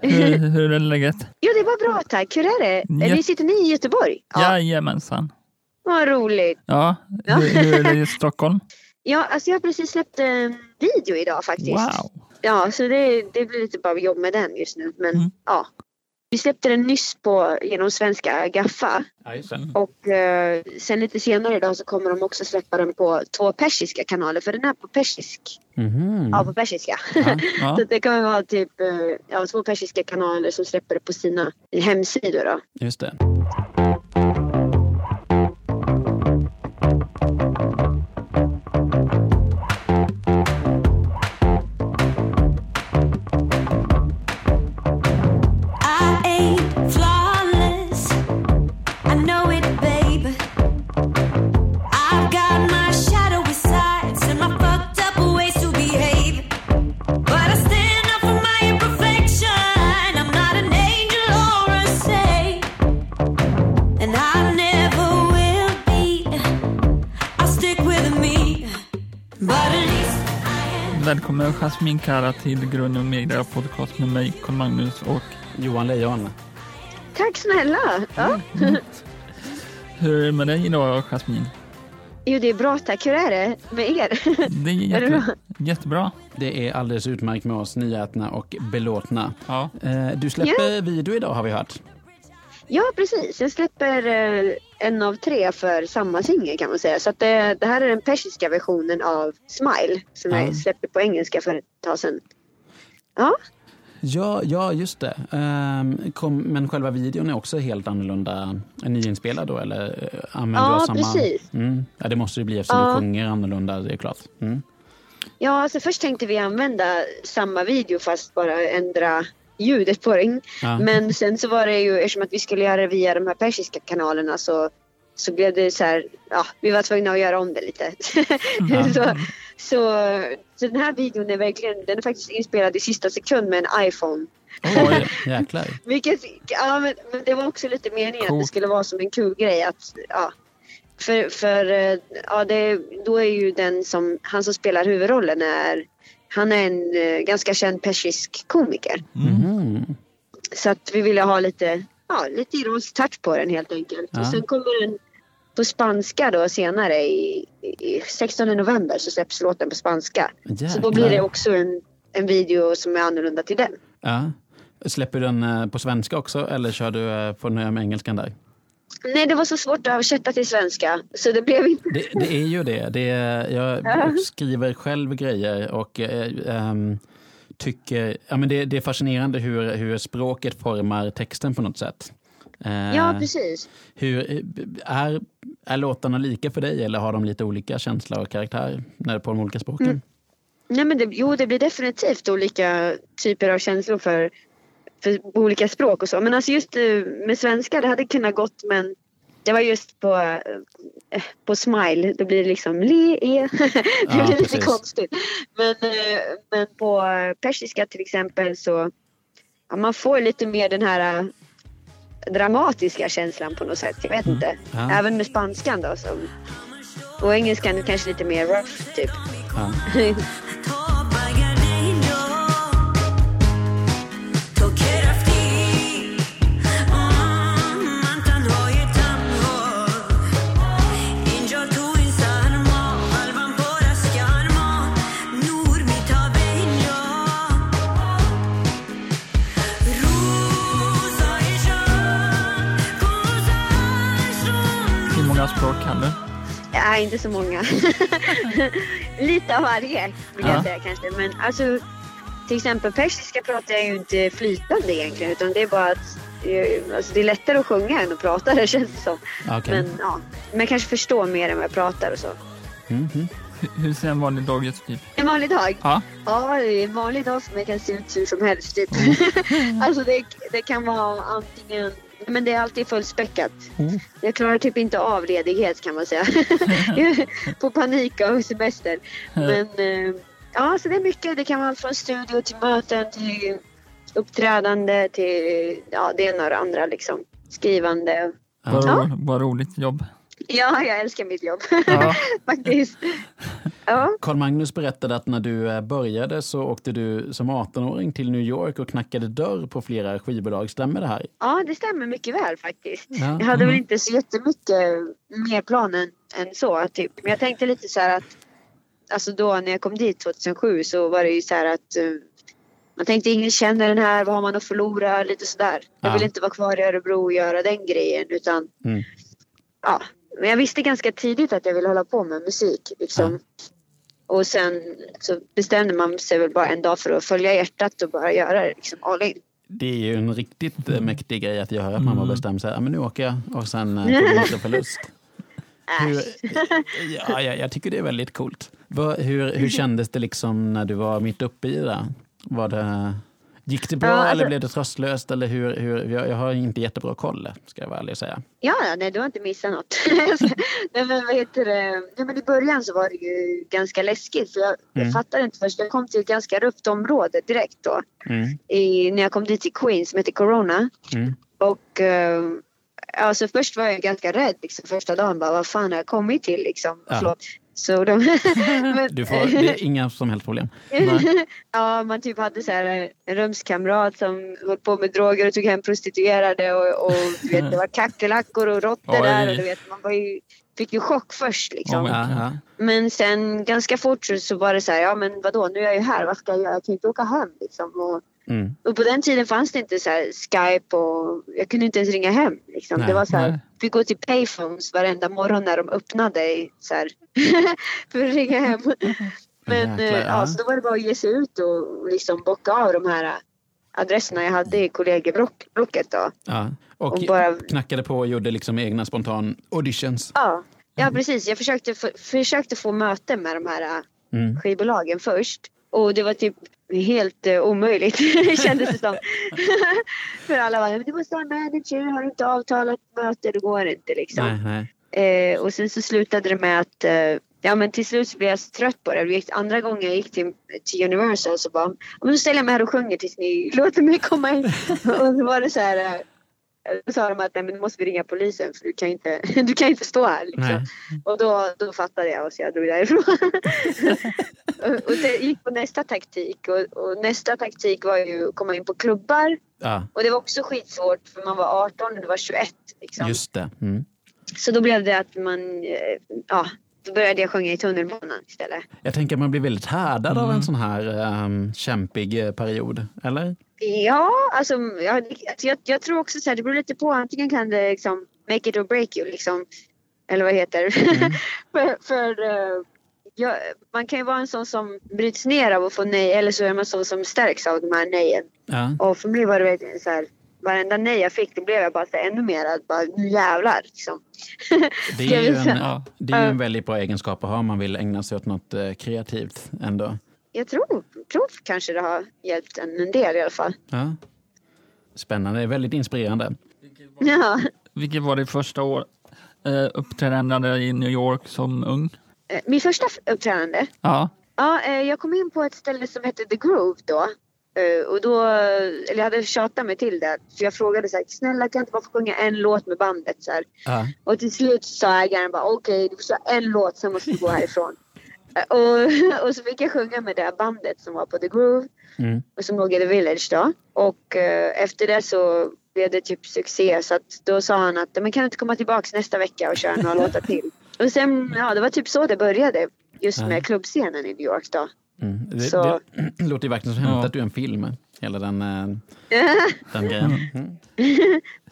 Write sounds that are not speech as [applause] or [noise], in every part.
Hur, [laughs] hur är läget? Jo, det var bra tack. Hur är det? Ja. Ni sitter ni i Göteborg? Jajamensan. Vad roligt. Ja, Ja. hur, hur är det i Stockholm? [laughs] Ja, alltså jag har precis släppt en video idag faktiskt. Wow. Ja, så det, det blir lite bara jobb med den just nu. Men Mm. ja. Vi släppte den nyss på, genom svenska Gaffa. Ja, just det. Och eh, sen lite senare idag så kommer de också släppa den på två persiska kanaler. För den är på persisk. Mhm. Ja, på persiska. Ja. [laughs] så det kan vara typ eh, ja, två persiska kanaler som släpper det på sina hemsidor. Då. Just det. I am. Välkommen Jasmin Kara till Grund och Media Podcast med mig, Carl Magnus och Johan Lejon. Tack snälla! Ja. hur är det med dig idag Jasmin? Jo, det är bra tack. Hur är det med er? Det är [laughs] Är det jätte, bra? jättebra. Det är alldeles utmärkt med oss, nyätna och belåtna. Ja. Eh, Du släpper video idag har vi hört. Ja, precis. Jag släpper eh, en av tre för samma singel kan man säga. Så det, det här är den persiska versionen av Smile som Ja. jag släppte på engelska för ett tag sedan. Ja, Ja, ja just det. Ehm, kom, men själva videon är också helt annorlunda. Är nyinspelad då eller eh, använder Ja, du samma? precis. Mm. Ja, det måste det bli eftersom Ja. du sjunger annorlunda, det är klart. Mm. ja alltså först tänkte vi använda samma video fast bara ändra ljudet på den. Ja. Men sen så var det ju, eftersom att vi skulle göra det via de här persiska kanalerna så, så blev det så här, ja, vi var tvungna att göra om det lite. [laughs] så, så, så den här videon är verkligen, den är faktiskt inspelad i sista sekund med en iPhone. Oj, [laughs] jäklar. Vilket, ja men, men det var också lite meningen att det skulle vara som en kul grej att, ja. För, för eh, ja, det, då är ju den som, han som spelar huvudrollen är, han är en eh, ganska känd persisk komiker. Mhm. Så att vi ville ha lite, ja, lite ironisk touch på den helt enkelt. Ja. Och sen kommer den på spanska då senare i, i 16 november så släpps låten på spanska. Så då blir det Jäklar. också en, en video som är annorlunda till den. Ja. Släpper du den eh, på svenska också eller kör du eh, får nöja med engelskan där? Nej, det var så svårt att översätta till svenska så det blev inte Det, det är ju det. det är, jag [laughs] skriver själv grejer och ehm, tycker... Ja, men det, det är fascinerande hur, hur språket formar texten på något sätt. Eh, Ja, precis. Hur, är, är låtarna lika för dig eller har de lite olika känsla och karaktär när, på de olika språken? Mm. Nej, men det, jo, det blir definitivt olika typer av känslor för, för olika språk och så. Men alltså just eh, med svenska, det hade kunnat gått men det var just på, eh, på smile, då blir det liksom le, e. [laughs] det Ja, blir lite konstigt. Men, eh, men på persiska till exempel så ja, man får lite mer den här eh, dramatiska känslan på något sätt. Jag vet inte. Ja. Även med spanskan då. Som, och engelskan kanske lite mer rough typ. Ja. [laughs] många språk kan du? Nej, inte så många. [laughs] Lite av varje vill Ja. jag säga kanske. Men alltså, till exempel persiska pratar jag ju inte flytande egentligen. Utan det är bara att eh, alltså, det är lättare att sjunga än att prata [laughs] det känns det som. Okej. Men ja, men kanske förstår mer än vad jag pratar och så. Mhm. Hur- Hur ser en vanlig dag ut typ? En vanlig dag? Ja. Ja, en vanlig dag för mig kan se ut hur som helst. Typ. [laughs] alltså det, det kan vara antingen men det är alltid fullspäckat. Oh. Jag klarar typ inte av ledighet kan man säga. [laughs] På panik av semester. Men eh, ja, så det är mycket. Det kan vara allt från studio till möten till uppträdande till ja, det ena och det andra liksom. Skrivande. Vad, Ja. roligt jobb. Ja, jag älskar mitt jobb Ja. [laughs] faktiskt. Ja, Carl Magnus berättade att när du eh, började så åkte du som 18-åring till New York och knackade dörr på flera skivbolag. Stämmer det här? ja, det stämmer mycket väl faktiskt. Ja. Jag hade väl inte så jättemycket mer plan än, så. Typ. Men jag tänkte lite så här att alltså då när jag kom dit 2007 så var det ju så här att eh, man tänkte ingen känner den här, vad har man att förlora? Lite sådär. Jag Ja. ville inte vara kvar i Örebro och göra den grejen utan Mm. ja. Men jag visste ganska tidigt att jag ville hålla på med musik liksom. Och sen så bestämde man sig väl bara en dag för att följa hjärtat och bara göra det liksom all in. Det är ju en riktigt eh, mäktig grej att göra, att man bara bestämmer sig, ja men nu åker jag och sen eh, [laughs] får vinst och förlust. Hur, ja, jag, jag tycker det är väldigt coolt. Hur, hur [laughs] kändes det liksom när du var mitt uppe i det? Var det gick det bra Ja, alltså- eller blev det tröstlöst? Eller hur, hur, jag, har inte jättebra koll, ska jag vara ärlig och säga. Ja, nej du har inte missat något. [laughs] nej, men vad heter det? Nej, men I början så var det ju ganska läskigt för jag, jag Mm. fattade inte först. Jag kom till ett ganska rufft område direkt då. Mm, I, när jag kom dit till Queens som heter Corona. mm, Och eh, alltså först var jag ganska rädd liksom, första dagen. Bara, vad fan har jag kommit till liksom? Ja. Så de, [laughs] Du får, det är inga som helst problem. [laughs] ja, man typ hade så här en rumskamrat som höll på med droger och tog hem prostituerade och, och du vet, det var [laughs] kackerlackor och råttor där. Och du vet, man var ju, fick ju chock först liksom. Ja. Men sen ganska fort så, så var det så här, ja men vadå, nu är jag ju här, vad ska jag göra? Jag kan inte åka hem liksom. Och, Mm. och på den tiden fanns det inte så här Skype och jag kunde inte ens ringa hem. Liksom. Nej, det var så här, nej. fick gå till payphones varenda morgon när de öppnade så här, [laughs] för att ringa hem. [laughs] Men Jäklar, eh, ja. ja, så då var det bara att ge sig ut och liksom bocka av de här adresserna jag hade i kollegieblocket då. Ja. Och, Och bara- knackade på och gjorde liksom egna spontan auditions. Ja, ja precis. Jag försökte, försökte få möte med de här eh, Mm. skivbolagen först. Och det var typ helt uh, omöjligt [laughs] kändes det som. [laughs] [laughs] För alla var du måste ha en manager, har du inte avtalat möte då går det inte liksom. Nej, nej. Eh, och sen så slutade det med att eh, Ja men till slut så blev jag så trött på det. det. gick, andra gången jag gick till, till Universal så bara, men då ställer jag mig här och sjunger tills ni låter mig komma in. och så var det så här, eh, då sa de att nej, men nu måste vi ringa polisen för du kan inte, [laughs] du kan inte stå här. Liksom. Och då, då fattade jag och så jag drog därifrån. [laughs] och, och det gick på nästa taktik och, och nästa taktik var ju att komma in på klubbar. Ja, Och det var också skitsvårt för man var 18 och det var 21. Liksom. just det. Mm. Så då blev det att man, eh, ja, då började jag sjunga i tunnelbanan istället. Jag tänker att man blir väldigt härdad av en sån här um, kämpig eh, period, eller? Ja, alltså jag, jag, jag tror också så här, det beror lite på. Antingen kan det liksom make it or break you liksom. Eller vad det heter. [laughs] för för eh, jag, man kan ju vara en sån som bryts ner av att få nej eller så är man sån som stärks av de här nejen. Ja. Och för mig var det så här. Varenda nej jag fick då blev jag bara så ännu mer att bara nu jävlar liksom. Det är ju en? Ja. det är en väldigt bra egenskap att ha om man vill ägna sig åt något eh, kreativt ändå. Jag tror, tror kanske det har hjälpt en, en del i alla fall. Ja. Spännande, det är väldigt inspirerande. Ja. Vilket var ditt första år eh, uppträdande i New York som ung? Eh, Min första uppträdande Ja. Ja, eh, jag kom in på ett ställe som hette The Groove då. Eh, Och då, eller jag hade tjatat mig till det. För jag frågade så här, snälla kan jag inte bara få sjunga en låt med bandet? Så. Ja. Och till slut sa ägaren bara, okej du får köra en låt sen måste du gå härifrån. [laughs] Och, och så fick jag sjunga med det bandet som var på The Groove. Mm. Och som låg i The Village då. Och eh, efter det så blev det typ succé. Så att då sa han att, men kan du inte komma tillbaks nästa vecka och köra några låtar till? Och sen, ja det var typ så det började. Just med klubbscenen i New York då. Mm. [clears throat] Det, Så- det låter ju verkligen som Ja. hämtat ur en film, hela den, eh, [laughs] den grejen. Mm.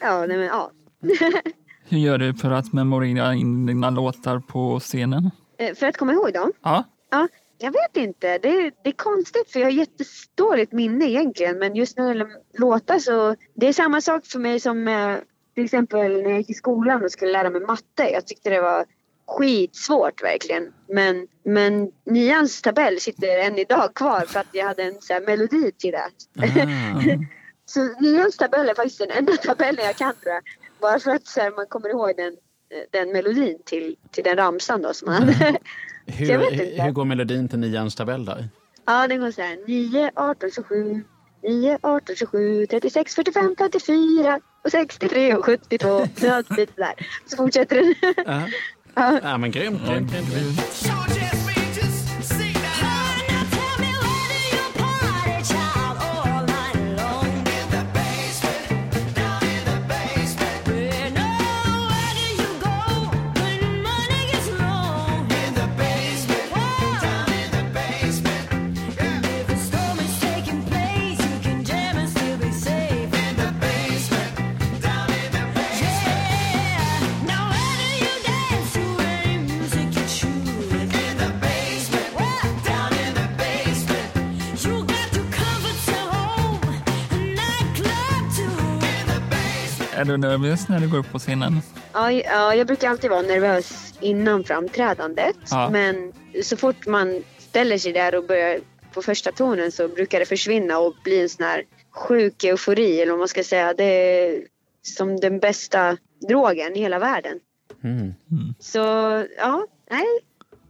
Ja, nej men ja. [laughs] Hur gör du för att memorera in dina låtar på scenen? Eh, För att komma ihåg dem? Ja. Ja, jag vet inte. Det är, det är konstigt för jag har jättedåligt minne egentligen. Men just när det gäller låtar så... Det är samma sak för mig som eh, till exempel när jag gick i skolan och skulle lära mig matte. Jag tyckte det var skitsvårt verkligen. Men, men nians tabell sitter än idag kvar för att jag hade en så här melodi till det. Ah. [laughs] Så nians tabell är faktiskt den enda tabellen jag kan tror jag. Bara för att så här, man kommer ihåg den, den melodin till, till den ramsan då som man hade. [laughs] Hur, hur går melodin till nians tabell där? Ja, den går så här. 9, 18, 27, 9, 18, 27, 36, 45, 54 och 63 och 72. Ja, lite där. Så fortsätter den. Ja. Ja. Ja, men grymt, grymt, grymt. Är du nervös när du går upp på scenen? Ja, ja, jag brukar alltid vara nervös innan framträdandet. Ja. Men så fort man ställer sig där och börjar på första tonen så brukar det försvinna och bli en sån här sjuk eufori eller vad man ska säga. Det är som den bästa drogen i hela världen. Mm. Så ja, nej,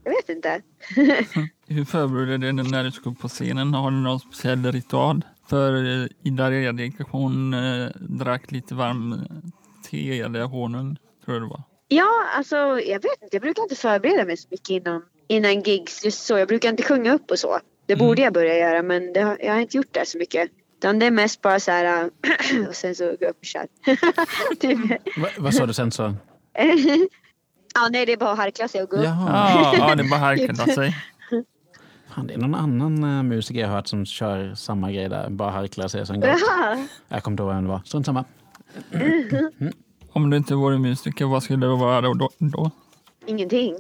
jag vet inte. [laughs] Hur förbereder du dig när du ska upp på scenen? Har du någon speciell ritual? För eh, Ida Redek, hon eh, drack lite varm te eller honung, tror jag det var. Ja, alltså jag vet inte. Jag brukar inte förbereda mig så mycket innan, innan gigs. Just så. Jag brukar inte sjunga upp och så. Det Mm. borde jag börja göra men det, jag har inte gjort det så mycket. Utan det är mest bara så här äh, [clears throat] och sen så gå upp och kör. [laughs] typ. Va, vad sa du sen så? [laughs] ja, nej det är bara att harkla sig och gå upp. Jaha. Ja, det är bara harkla [laughs] sig. Fan, det är någon annan eh, musiker jag hört som kör samma grej där. Bara harklar sig som. Jaha. Jag kommer inte ihåg vem det var. Strunt samma. Om du inte vore musiker, vad skulle du vara då? då? Ingenting.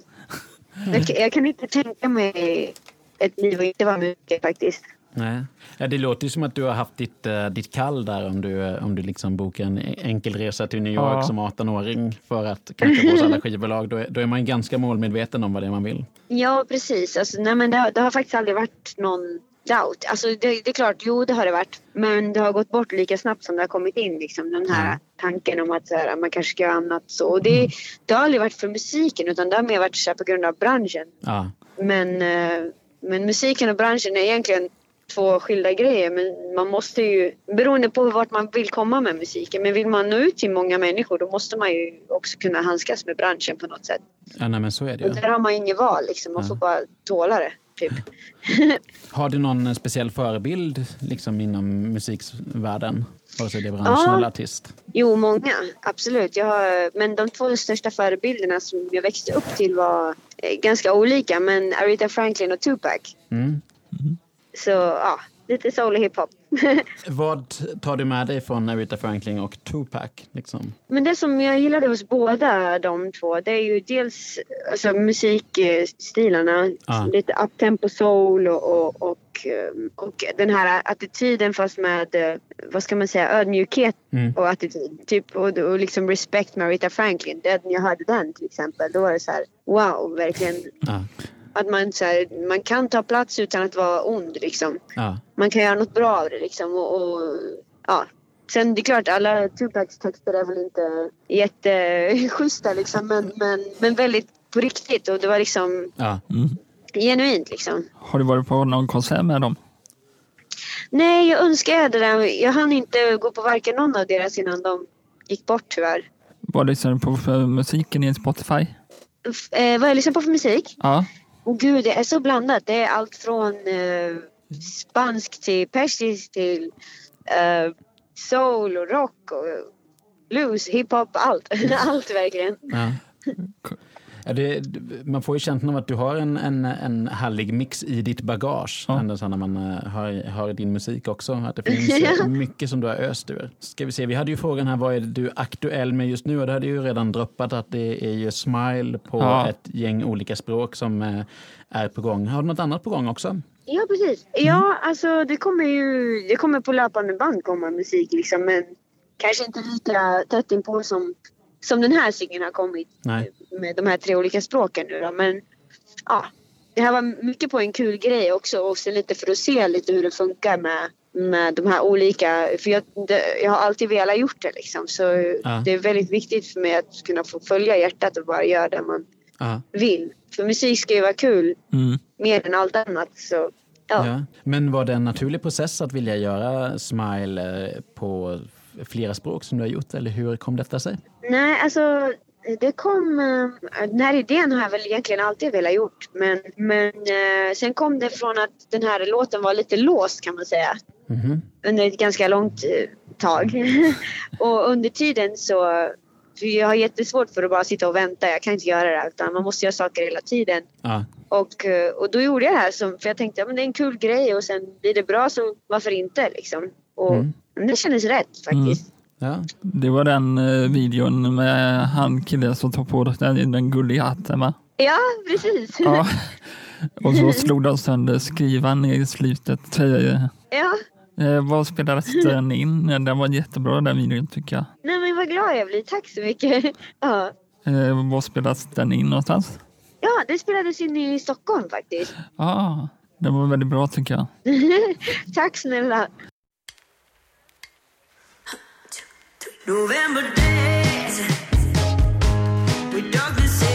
Jag, kan- jag kan inte tänka mig ett liv och inte vara musiker faktiskt. Nej. Ja, det låter ju som att du har haft ditt, eh, ditt kall där om du, eh, om du liksom bokar en enkel resa till New York Ja. som 18-åring för att knacka på alla skivbolag. Då är, då är man ganska målmedveten om vad det är man vill. Ja, precis. Alltså, nej, men det, har- det har faktiskt aldrig varit någon doubt. Alltså, det, det är klart, jo det har det varit. Men det har gått bort lika snabbt som det har kommit in. Liksom, den här Mm. tanken om att här, man kanske ska göra annat. Så. Och det, det har aldrig varit för musiken utan det har mer varit så här, på grund av branschen. Ja. Men, eh, men musiken och branschen är egentligen två skilda grejer. Men man måste ju, beroende på vart man vill komma med musiken. Men vill man nå ut till många människor då måste man ju också kunna handskas med branschen på något sätt. ja, nej men så är det Och ju. där har man inget val liksom. Man Ja. får bara tåla det. Typ. [laughs] Har du någon eh, speciell förebild liksom, inom musikvärlden? Vare sig det är bransch Ja. eller artist? Jo, många. Absolut. Jag har, men de två största förebilderna som jag växte upp till var eh, ganska olika. Men Aretha Franklin och Tupac. Mm. Så ja, lite soul och hiphop. [laughs] Vad tar du med dig från Aretha Franklin och Tupac? Liksom? men det som jag gillade hos båda de två det är ju dels alltså, musikstilarna. Ja. Lite uptempo soul och, och, och, eh, och den här attityden fast med, eh, vad ska man säga, ödmjukhet Mm. och attityd. Typ, och, och liksom respect med Aretha Franklin. Det, när jag hörde den till exempel, då var det så här wow, verkligen. Ja. Att man, så här, man kan ta plats utan att vara ond liksom. Ja. Man kan göra något bra av det liksom. Och, och, ja. Sen det är klart, alla Tupacs texter är väl inte jätteschyssta liksom. Men, men, men väldigt på riktigt och det var liksom Ja. Mm. genuint liksom. Har du varit på någon konsert med dem? Nej, jag önskar jag hade det. Jag hann inte gå på varken någon av deras innan de gick bort tyvärr. Vad lyssnar du på för musiken i Spotify? F- eh, vad jag lyssnar på för musik? Ja, och gud, det är så blandat. Det är allt från eh, spansk till persisk till eh, soul och rock och blues, hiphop, allt. [laughs] allt verkligen. Ja. Ja, det, man får ju känslan av att du har en, en, en härlig mix i ditt bagage Ja. ända så när man eh, hör, hör din musik också. Att det finns [laughs] eh, mycket som du har öst ur. Ska vi se, vi hade ju frågan här vad är du aktuell med just nu? Och det hade ju redan droppat att det är ju Smile på Ja. ett gäng olika språk som eh, är på gång. Har du något annat på gång också? Ja, precis. Ja, alltså det kommer ju det kommer på löpande band komma musik liksom, men kanske inte lika tätt inpå som, som den här singeln har kommit Nej. med de här tre olika språken nu då. Men ja, det här var mycket på en kul grej också och sen lite för att se lite hur det funkar med, med de här olika, för jag, det, jag har alltid velat gjort det liksom så Ja. det är väldigt viktigt för mig att kunna få följa hjärtat och bara göra det man Ja. vill. För musik ska ju vara kul mm. mer än allt annat så ja. Ja. Men var det en naturlig process att vilja göra Smile eh, på flera språk som du har gjort? Eller hur kom detta sig? Nej, alltså det kom... eh, Den här idén har jag väl egentligen alltid velat gjort. Men, men eh, sen kom det från att den här låten var lite låst kan man säga. Mhm. Under ett ganska långt eh, tag. [laughs] och under tiden så... För jag har jättesvårt för att bara sitta och vänta. Jag kan inte göra det. Utan man måste göra saker hela tiden. Ja. Och, och då gjorde jag det här. Som, för jag tänkte att det är en kul grej och sen blir det bra så varför inte liksom. Och Mm. Det kändes rätt faktiskt. Ja. Det var den eh, videon med han killen som tog på den, den gulliga hatten va? Ja, precis. Ja. [laughs] Och så slog de sönder skrivan i slutet. Eh, ja. vad spelades [laughs] den in? Den var jättebra den videon tycker jag. Nej, men vad glad jag blir. Tack så mycket. [laughs] Ja, Eh, var spelas den in någonstans? ja det spelades in i Stockholm faktiskt. Ja, ah, det var väldigt bra tycker jag. Tack snälla. November days. With darkness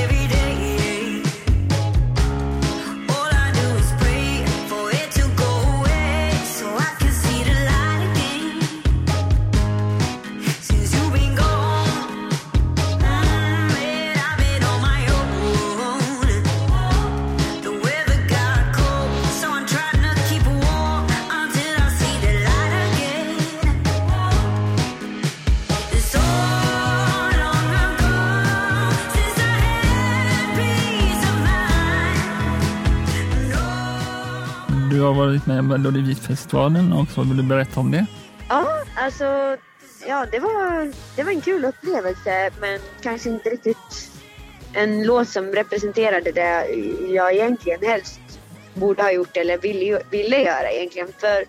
varit med i Melodifestivalen också. Vill du berätta om det? Ja, alltså, ja, det var, det var en kul upplevelse, men kanske inte riktigt en låt som representerade det jag egentligen helst borde ha gjort eller ville, ville göra egentligen. För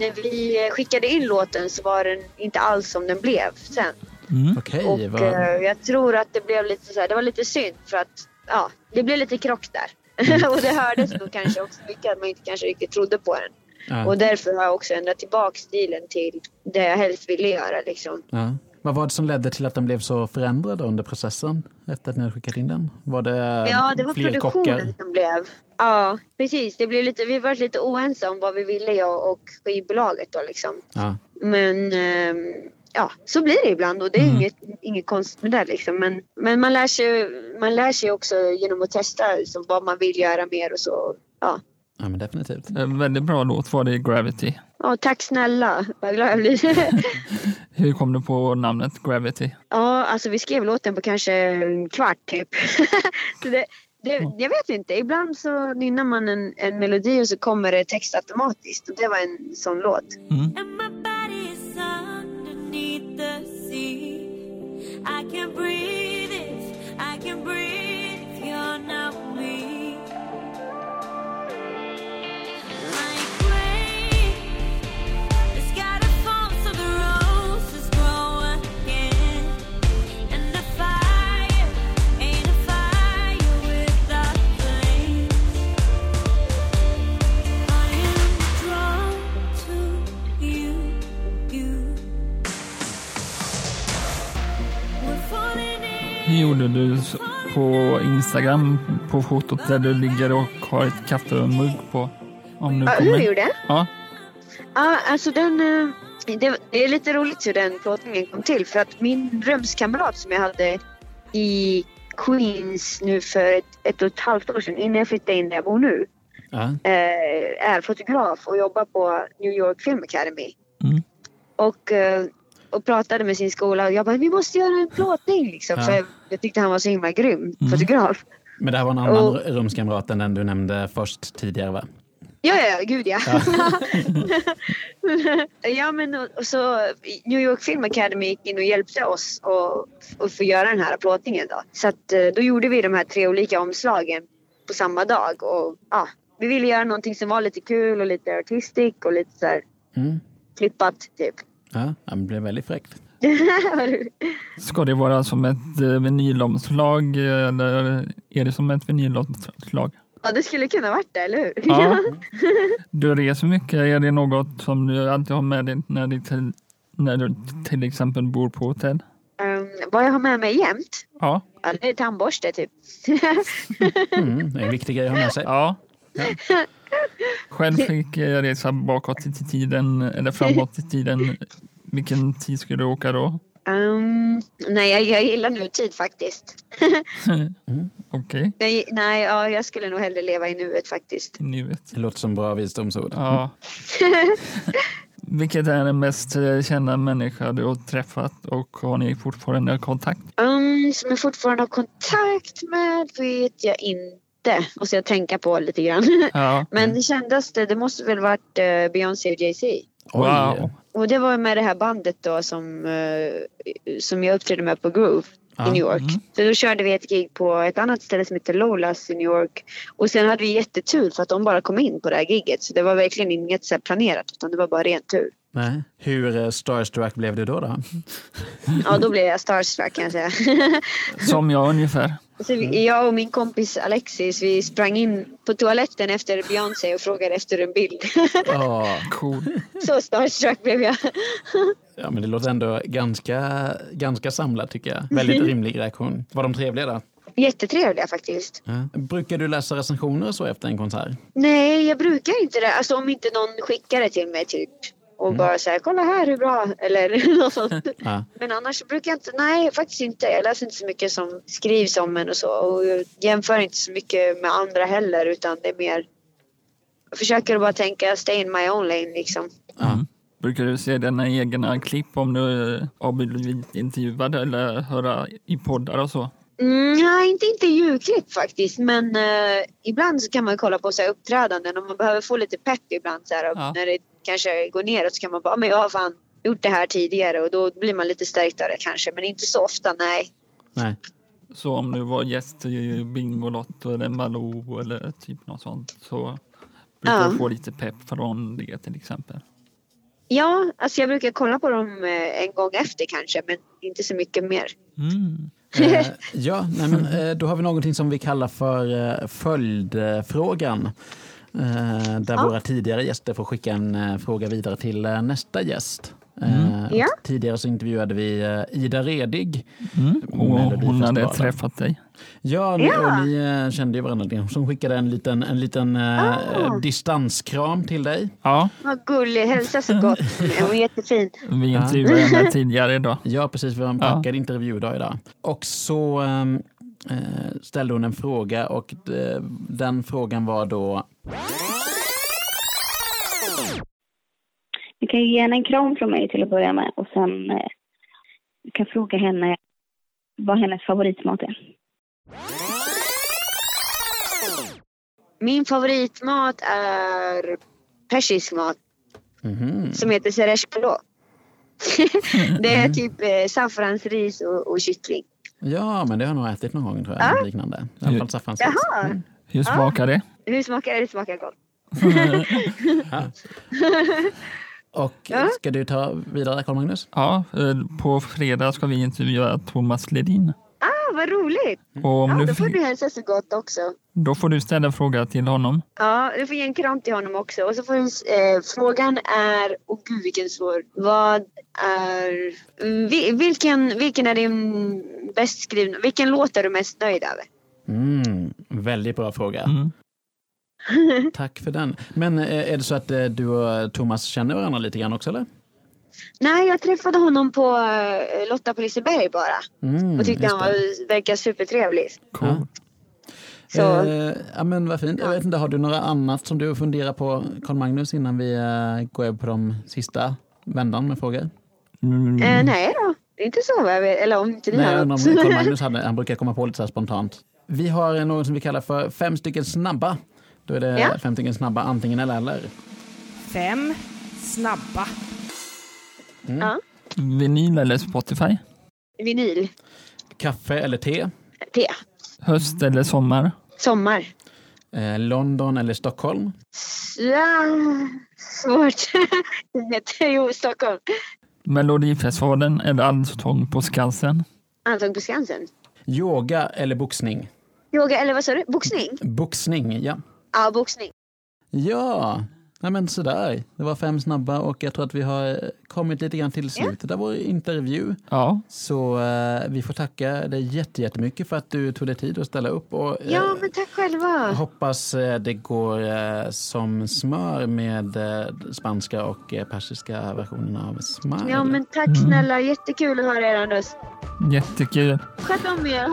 när vi skickade in låten så var den inte alls som den blev sen. Mm. Okej, Och vad... eh, jag tror att det blev lite så här, det var lite synd för att ja, det blev lite krock där. [laughs] och det hördes nog kanske också mycket att man inte kanske riktigt trodde på den. ja, Och därför har jag också ändrat tillbaka stilen till det jag helst ville göra liksom. ja. Vad var det som ledde till att den blev så förändrad under processen efter att ni skickat in den? Var det Ja, det var fler produktionen kockar? som blev. Ja, precis. Det blev lite, vi var lite oense om vad vi ville jag och skivbolaget då liksom. Ja. Men ehm, ja, så blir det ibland och det är Mm. inget, inget konstigt med det liksom. Men, men man, lär sig, man lär sig också genom att testa liksom, vad man vill göra mer och så. Ja. ja, men definitivt. En väldigt bra låt var det Gravity. Ja, tack snälla. Vad glad jag blir. [laughs] Hur kom du på namnet Gravity? ja, alltså vi skrev låten på kanske en kvart typ. [laughs] så det, det, jag vet inte. Ibland så nynnar man en, en melodi och så kommer det text automatiskt. Och det var en sån låt. Mm. Instagram på fotot där du ligger och har ett kaffemugg på. Om du Ja, kommer. gjorde jag? Ja, Ja, alltså den... eh, Det, det är lite roligt hur den plåtningen kom till för att min rumskamrat som jag hade i Queens nu för ett, ett och ett halvt år sedan innan jag flyttade in där jag bor nu Ja. eh, är fotograf och jobbar på New York Film Academy. Mm. Och, eh, och pratade med sin skola och jag bara, vi måste göra en plåtning liksom. Ja. För jag, jag tyckte han var så himla grym Mm. fotograf. Men det här var en annan Och- rumskamrat än den du nämnde först tidigare va? Ja, ja, gud ja. [laughs] Ja, men och, och så New York Film Academy gick in och hjälpte oss att att få göra den här plåtningen då. Så att eh, då gjorde vi de här tre olika omslagen på samma dag och ja, vi ville göra någonting som var lite kul och lite artistic och lite så här Mm. klippat typ. Ja, det blev väldigt fräckt. [laughs] ska det vara som ett eh, vinylomslag eller är det som ett vinylomslag? ja, det skulle kunna varit det, eller hur? Ja. [laughs] Du reser mycket. Är det något som du alltid har med dig när, du till, när du till exempel bor på hotell? Ehm, vad jag har med mig jämt? Ja. Ja, det är tandborste typ. Mm, det är en viktig grej att ha med sig. ja. Själv fick jag resa bakåt i tiden eller framåt i tiden. Vilken tid skulle du åka då? Ehm, nej, jag, jag gillar nutid faktiskt. [laughs] Okej, Nej, nej ja, jag skulle nog hellre leva i nuet faktiskt. ni vet. Det låter som bra visdomsord. Ja. [laughs] Vilket är den mest eh, kända människa du har träffat och har ni fortfarande kontakt? Um, som jag fortfarande har kontakt med vet jag inte. Måste jag tänka på lite grann. [laughs] Ja. [laughs] Men det kändaste, det måste väl varit uh, Beyoncé och Jay-Z. Wow. Och det var med det här bandet då som, eh, som jag uppträdde med på Groove Ja, i New York. mm. Så då körde vi ett gig på ett annat ställe som heter Lolas i New York. Och sen hade vi jättetur för att de bara kom in på det här giget. Så det var verkligen inget så här planerat utan det var bara ren tur. Nej. Hur eh, starstruck blev du då? då? Ja, då blev jag starstruck kan jag säga. [laughs] Som jag ungefär. Så vi, jag och min kompis Alexis, vi sprang in på toaletten efter Beyoncé och frågade efter en bild. Ja, [laughs] Cool. Så starstruck blev jag. ja, men det låter ändå ganska, ganska samlat tycker jag. Väldigt rimlig reaktion. Var de trevliga då? Jättetrevliga faktiskt. Ja. Brukar du läsa recensioner så efter en konsert? Nej, jag brukar inte det. Alltså om inte någon skickar det till mig typ. Och bara säger kolla här hur bra. Eller [laughs] något sånt. Ja. Men annars brukar jag inte, nej faktiskt inte. Jag läser inte så mycket som skrivs om en och så. Och jag jämför inte så mycket med andra heller utan det är mer. Jag försöker bara tänka stay in my own lane liksom. Ja. Brukar du se dina egna klipp om du har blivit intervjuad eller höra i poddar och så? Mm, nej, inte intervjuklipp faktiskt. Men eh, ibland så kan man kolla på så här, uppträdanden och man behöver få lite pepp ibland. Så här, Ja. När det kanske går neråt så kan man bara, men jag har fan gjort det här tidigare och då blir man lite stärktare kanske. Men inte så ofta, nej. Nej. Så om du var gäst i Bingolotto eller Malou eller typ något sånt så brukar Ja. du få lite pepp från det till exempel. Ja, alltså jag brukar kolla på dem eh, en gång efter kanske, men inte så mycket mer. Mm. Eh, ja, nej, men, eh, då har vi någonting som vi kallar för eh, följdfrågan. Eh, där Ja. våra tidigare gäster får skicka en eh, fråga vidare till eh, nästa gäst. Och Ja. Tidigare så intervjuade vi Ida Redig. Mm. Och hon hade träffat dig. Ja, ni, Ja. och ni kände ju varandra. Hon skickade en liten, en liten Ah. distanskram till dig. Ja, Vad gullig, hälsa så gott. [laughs] Hon är jättefin. vi intervjuade henne tidigare idag. Ja, precis. Vi har en Ja. packad intervjudag idag. Och så ehm, eh, ställde hon en fråga och eh, den frågan var då Du kan ju ge henne en kram från mig till att börja med och sen eh, du kan fråga henne vad hennes favoritmat är. Min favoritmat är persisk mat mhm, som heter sereshkalo. [laughs] det är typ eh, saffransris och, och kyckling. Ja, men det har jag nog ätit någon gång tror jag. Ja. Liknande. I alla fall saffransris. Jaha. Mm. Hur smakar det? Hur smakar det? Det smakar gott. [laughs] Ja. Och ska du ta vidare Carl Magnus? Ja, eh, på fredag ska vi intervjua Thomas Ledin. Ah, vad roligt! Och om Ja, du då får du hälsa så gott också. då får du ställa fråga till honom. Ja, du får ge en kram till honom också. Och så får du, eh, frågan är, åh gud vilken svår. Vad är, mm, vi, vilken, vilken är din bäst skrivna, vilken låt är du mest nöjd över? Mm, väldigt bra fråga. Mm. Tack för den. Men eh, är det så att eh, du och Thomas känner varandra lite grann också eller? Nej, jag träffade honom på eh, Lotta på Liseberg bara. Mm, Och tyckte han det. var, verkar supertrevlig. Cool. Ja. Så, Eh, ja, men vad fint. Jag vet inte, har du några annat som du funderar på, Carl Magnus, innan vi eh, går över på de sista vändan med frågor? Mm. eh, nej då. Det är inte så vad jag vet. Eller om inte ni Nej, har något. Carl Magnus [laughs] hade, han brukar komma på lite så här spontant. Vi har eh, något som vi kallar för fem stycken snabba. Då är det Ja. fem stycken snabba antingen eller eller. Fem snabba. Ja. Vinyl eller Spotify? Vinyl. Kaffe eller te. Te. Höst eller sommar? Sommar. Eh, London eller Stockholm. Ja, svårt. [laughs] jo, Stockholm. Melodifestivalen eller Allsång på Skansen? Allsång på Skansen. Yoga eller boxning. Yoga, eller vad sa du? Boxning? Boxning, ja. Ja, boxning. Ja, nej men sådär. Det var fem snabba och jag tror att vi har eh, kommit lite grann till slutet av vår intervju. Ja, Så eh, vi får tacka dig jätte- jättemycket för att du tog dig tid att ställa upp. Och, eh, Ja, men tack själva. Hoppas eh, det går eh, som smör med eh, spanska och persiska versionen av Smile. Ja, men tack snälla. Jättekul att höra er röst. jättekul. Sköt om er.